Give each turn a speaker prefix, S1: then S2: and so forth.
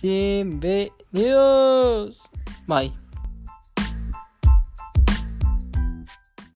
S1: Bienvenidos. Bye.